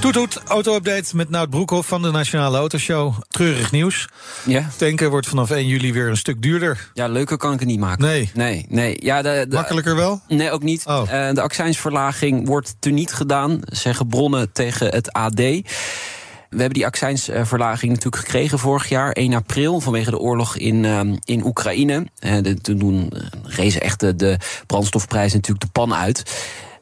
Toet toet, auto-update met Nout Broekhoff van de Nationale Autoshow. Treurig nieuws. Ja. Tanken wordt vanaf 1 juli weer een stuk duurder. Ja, leuker kan ik het niet maken. Nee. Nee, nee. Ja, de, de, Makkelijker wel? Nee, ook niet. Oh. Eh, de accijnsverlaging wordt teniet gedaan, zeggen bronnen tegen het AD. We hebben die accijnsverlaging natuurlijk gekregen vorig jaar, 1 april, vanwege de oorlog in, ehm, in Oekraïne. De, toen eh, rezen echt de, de brandstofprijzen natuurlijk de pan uit.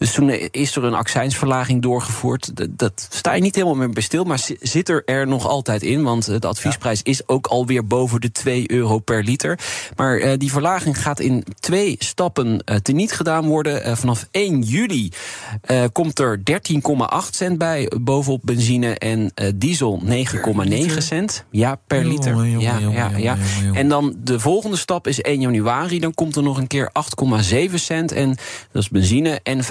Dus toen is er een accijnsverlaging doorgevoerd. Dat, dat sta je niet helemaal meer bij stil, maar zi- zit er er nog altijd in. Want de adviesprijs is ook alweer boven de 2 euro per liter. Maar eh, die verlaging gaat in twee stappen eh, teniet gedaan worden. Eh, vanaf 1 juli komt er 13,8 cent bij bovenop benzine en diesel 9,9 cent. Ja, per liter. jongen, ja, jongen, ja, jongen, ja. En dan de volgende stap is 1 januari. Dan komt er nog een keer 8,7 cent. En dat is benzine. En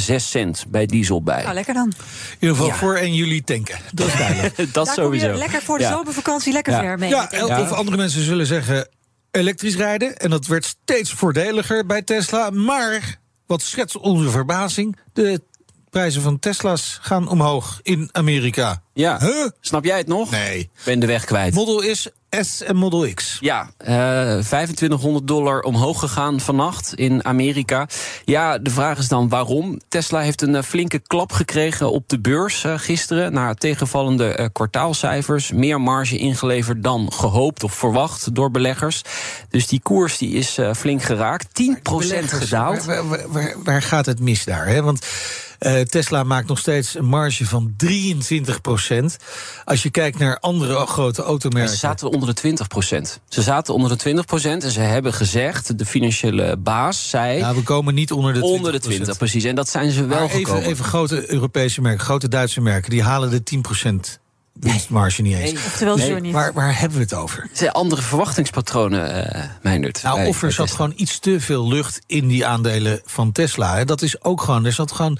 5,6 cent bij diesel bij. Nou, lekker dan. In ieder geval Ja. voor 1 juli tanken. Dat is duidelijk. dat Daar kom sowieso. je lekker voor de Ja. zomervakantie lekker Ja. ver mee. ja, of andere mensen zullen zeggen elektrisch rijden. En dat werd steeds voordeliger bij Tesla. Maar, wat schetst onze verbazing... de prijzen van Tesla's gaan omhoog in Amerika. Ja. Huh? Snap jij het nog? Nee. Ik ben de weg kwijt. Model is S en Model X. Ja, eh 2500 dollar omhoog gegaan vannacht in Amerika. Ja, de vraag is dan waarom. Tesla heeft een eh, flinke klap gekregen op de beurs eh, gisteren. Na tegenvallende kwartaalcijfers. Meer marge ingeleverd dan gehoopt of verwacht door beleggers. Dus die koers die is flink geraakt. 10% Beleggers, gedaald. Waar, waar, waar- waar gaat het mis daar? Hè? Want eh, Tesla maakt nog steeds een marge van 23% Als je kijkt naar andere grote Ze automerken. zaten onder de 20% Ze zaten onder de 20% en ze hebben gezegd, de financiële baas zei... Ja, we komen niet onder de 20 onder de 20%, precies. En dat zijn ze wel Maar even, gekomen. even grote Europese merken, grote Duitse merken, die halen de 10 winstmarge niet eens. Nee. Oftewel, Nee, niet. Waar, waar hebben we het over? Het zijn andere verwachtingspatronen, eh Meindert. Nou, of er zat Tesla. gewoon iets te veel lucht in die aandelen van Tesla. hè. Dat is ook gewoon, er zat gewoon,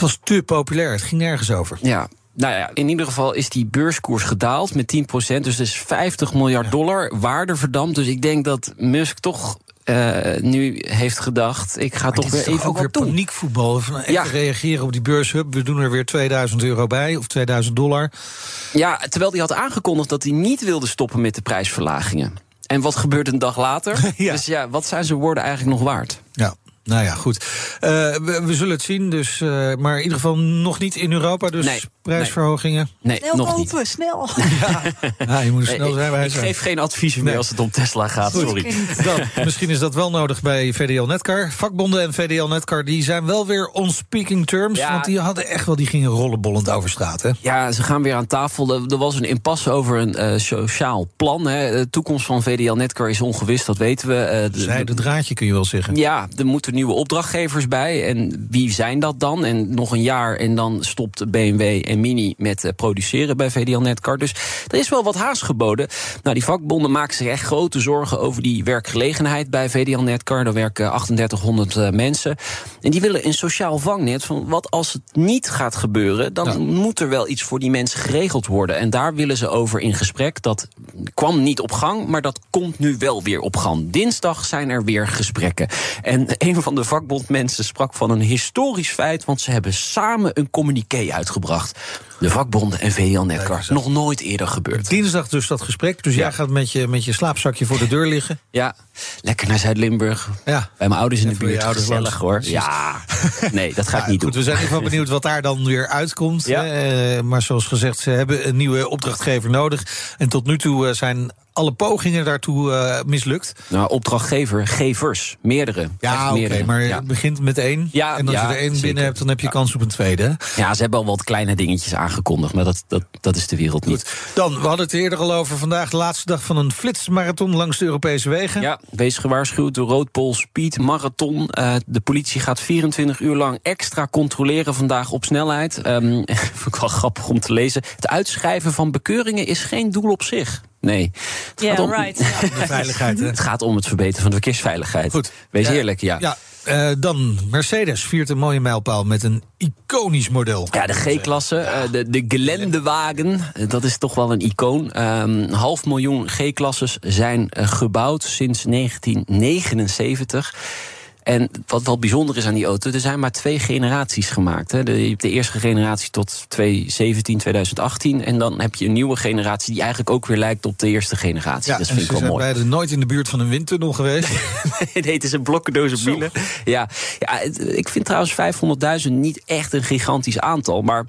het was te populair. Het ging nergens over. Ja. Nou ja, in ieder geval is die beurskoers gedaald met 10 Dus dat is 50 miljard dollar waarde verdampt. Dus ik denk dat Musk toch eh, nu heeft gedacht... ik ga Maar toch weer toch even ook weer paniekvoetbal. Van even Ja. reageren op die beurshub. We doen er weer 2000 euro bij, of 2000 dollar. Ja, terwijl hij had aangekondigd dat hij niet wilde stoppen met de prijsverlagingen. En wat gebeurt een dag later? Ja. Dus ja, wat zijn zijn woorden eigenlijk nog waard? Ja. Nou ja, goed. Eh, we, we zullen het zien, dus, eh, maar in ieder geval nog niet in Europa. Dus Nee, prijsverhogingen. Nee, Snel nog niet. snel. Ja, je moet er snel zijn. ik, bij ik zijn. geef geen advies meer Nee. als het om Tesla gaat, Goed. sorry. Dan, misschien is dat wel nodig bij VDL Netcar. Vakbonden en VDL Netcar die zijn wel weer on speaking terms. Ja. Want die hadden echt wel, die gingen rollenbollend over straat. Hè? Ja, ze gaan weer aan tafel. Er, er was een impasse over een eh, sociaal plan. Hè. De toekomst van VDL Netcar is ongewis, dat weten we. Eh, de- Zijde draadje kun je wel zeggen. Ja, er moeten nieuwe opdrachtgevers bij. En wie zijn dat dan? En nog een jaar en dan stopt BMW en Mini met eh, produceren bij VDL Netcar. Dus er is wel wat haast geboden. Nou, die vakbonden maken zich echt grote zorgen over die werkgelegenheid bij VDL Netcar. Daar werken 3800 eh, mensen. En die willen een sociaal vangnet van wat als het niet gaat gebeuren, dan Ja. moet er wel iets voor die mensen geregeld worden. En daar willen ze over in gesprek. Dat kwam niet op gang, maar dat komt nu wel weer op gang. Dinsdag zijn er weer gesprekken. En een van de vakbondmensen sprak van een historisch feit, want ze hebben samen een communiqué uitgebracht. De vakbonden en VL Netcar. Nog nooit eerder gebeurd. Dinsdag dus dat gesprek. Dus jij Ja. gaat met je, met je slaapzakje voor de deur liggen. Ja, lekker naar Zuid-Limburg. Ja. Bij mijn ouders in de buurt. ouders Gezellig hoor. Ja, nee, dat ga ik niet Goed, doen. we zijn in ieder geval benieuwd wat daar dan weer uitkomt. Eh, maar zoals gezegd, ze hebben een nieuwe opdrachtgever nodig. En tot nu toe eh, zijn alle pogingen daartoe eh, mislukt. Nou, opdrachtgever, gevers, meerdere. Ja, oké, maar Ja. het begint met één. Ja, en als ja, je er één zeker. binnen hebt, dan heb je kans op een tweede. Ja, ze hebben al wat kleine dingetjes aangekondigd, maar dat, dat, dat is de wereld niet. Dan, we hadden het eerder al over vandaag de laatste dag van een flitsmarathon langs de Europese wegen. Ja, wees gewaarschuwd, de Roodpol Speed Marathon. Eh, de politie gaat 24 uur lang extra controleren vandaag op snelheid. Ehm vond ik wel grappig om te lezen. Het uitschrijven van bekeuringen is geen doel op zich. Nee. Het gaat om, right. Ja. De veiligheid, hè? Het gaat om het verbeteren van de verkeersveiligheid. Goed. Wees Ja. eerlijk, ja. Ja, eh, dan Mercedes viert een mooie mijlpaal met een iconisch model. Ja, de G-klasse, eh, de, de Gelendewagen, eh, dat is toch wel een icoon. Ehm, half miljoen G-klasses zijn gebouwd sinds 1979. En wat wel bijzonder is aan die auto, er zijn maar twee generaties gemaakt. Hè. De, je hebt de eerste generatie tot 2017, 2018. En dan heb je een nieuwe generatie die eigenlijk ook weer lijkt op de eerste generatie. dat en vind ik wel zijn mooi. beide nooit in de buurt van een windtunnel geweest. nee, het is een blokkendoze bielen. Ja, ja, ik vind trouwens 500.000 niet echt een gigantisch aantal. Maar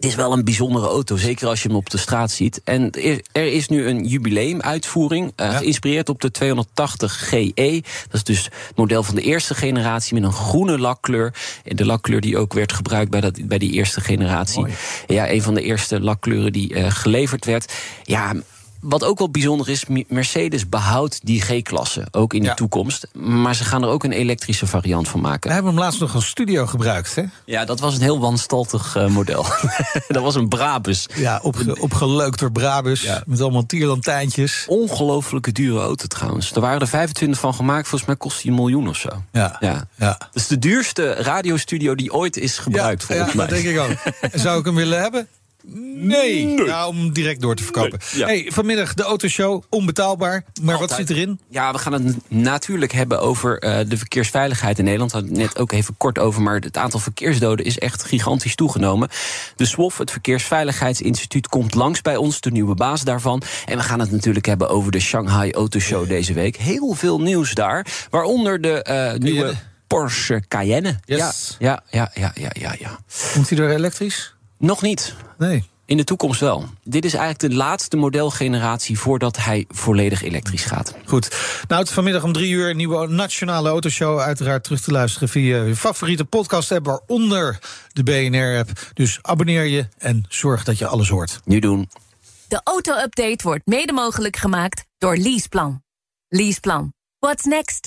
het is wel een bijzondere auto, zeker als je hem op de straat ziet. En er er is nu een jubileumuitvoering, Ja. geïnspireerd op de 280 GE. Dat is dus het model van de eerste generatie met een groene lakkleur. En De lakkleur die ook werd gebruikt bij, dat, bij die eerste generatie. Ja, een van de eerste lakkleuren die eh, geleverd werd. Ja. Wat ook wel bijzonder is, Mercedes behoudt die G-klasse ook in Ja. de toekomst. Maar ze gaan er ook een elektrische variant van We maken. hebben hem laatst nog als studio gebruikt, hè? Ja, dat was een heel wanstaltig eh, model. dat was een Brabus. Ja, opge opgeleukt door Brabus. Ja. Met allemaal tierlantijntjes. Ongelofelijke dure auto trouwens. Er waren er 25 van gemaakt. Volgens mij kost die een miljoen of zo. Ja. Ja. Ja. Dat is de duurste radiostudio die ooit is gebruikt, ja, volgens ja, mij. dat denk ik ook. Zou ik hem willen hebben? Nee. Nou, om direct door te verkopen. Nee, ja. hey, vanmiddag de autoshow, onbetaalbaar. Maar wat zit erin? Ja, we gaan het natuurlijk hebben over eh, de verkeersveiligheid in Nederland. We hadden het net ook even kort over, maar het aantal verkeersdoden is echt gigantisch toegenomen. De SWOF, het Verkeersveiligheidsinstituut, komt langs bij ons, de nieuwe baas daarvan. En we gaan het natuurlijk hebben over de Shanghai Autoshow deze week. Heel veel nieuws daar, waaronder de eh, nieuwe. Porsche Cayenne. Yes. Ja, ja, ja, ja, ja, ja. Komt hij door elektrisch? Nog niet. Nee. In de toekomst wel. Dit is eigenlijk de laatste modelgeneratie voordat hij volledig elektrisch gaat. Goed. Nou, het vanmiddag om drie uur een nieuwe nationale autoshow. Uiteraard terug te luisteren via je favoriete podcast-app, waaronder de BNR-app. Dus abonneer je en zorg dat je alles hoort. Nu doen. De auto-update wordt mede mogelijk gemaakt door Leaseplan. Leaseplan. What's next?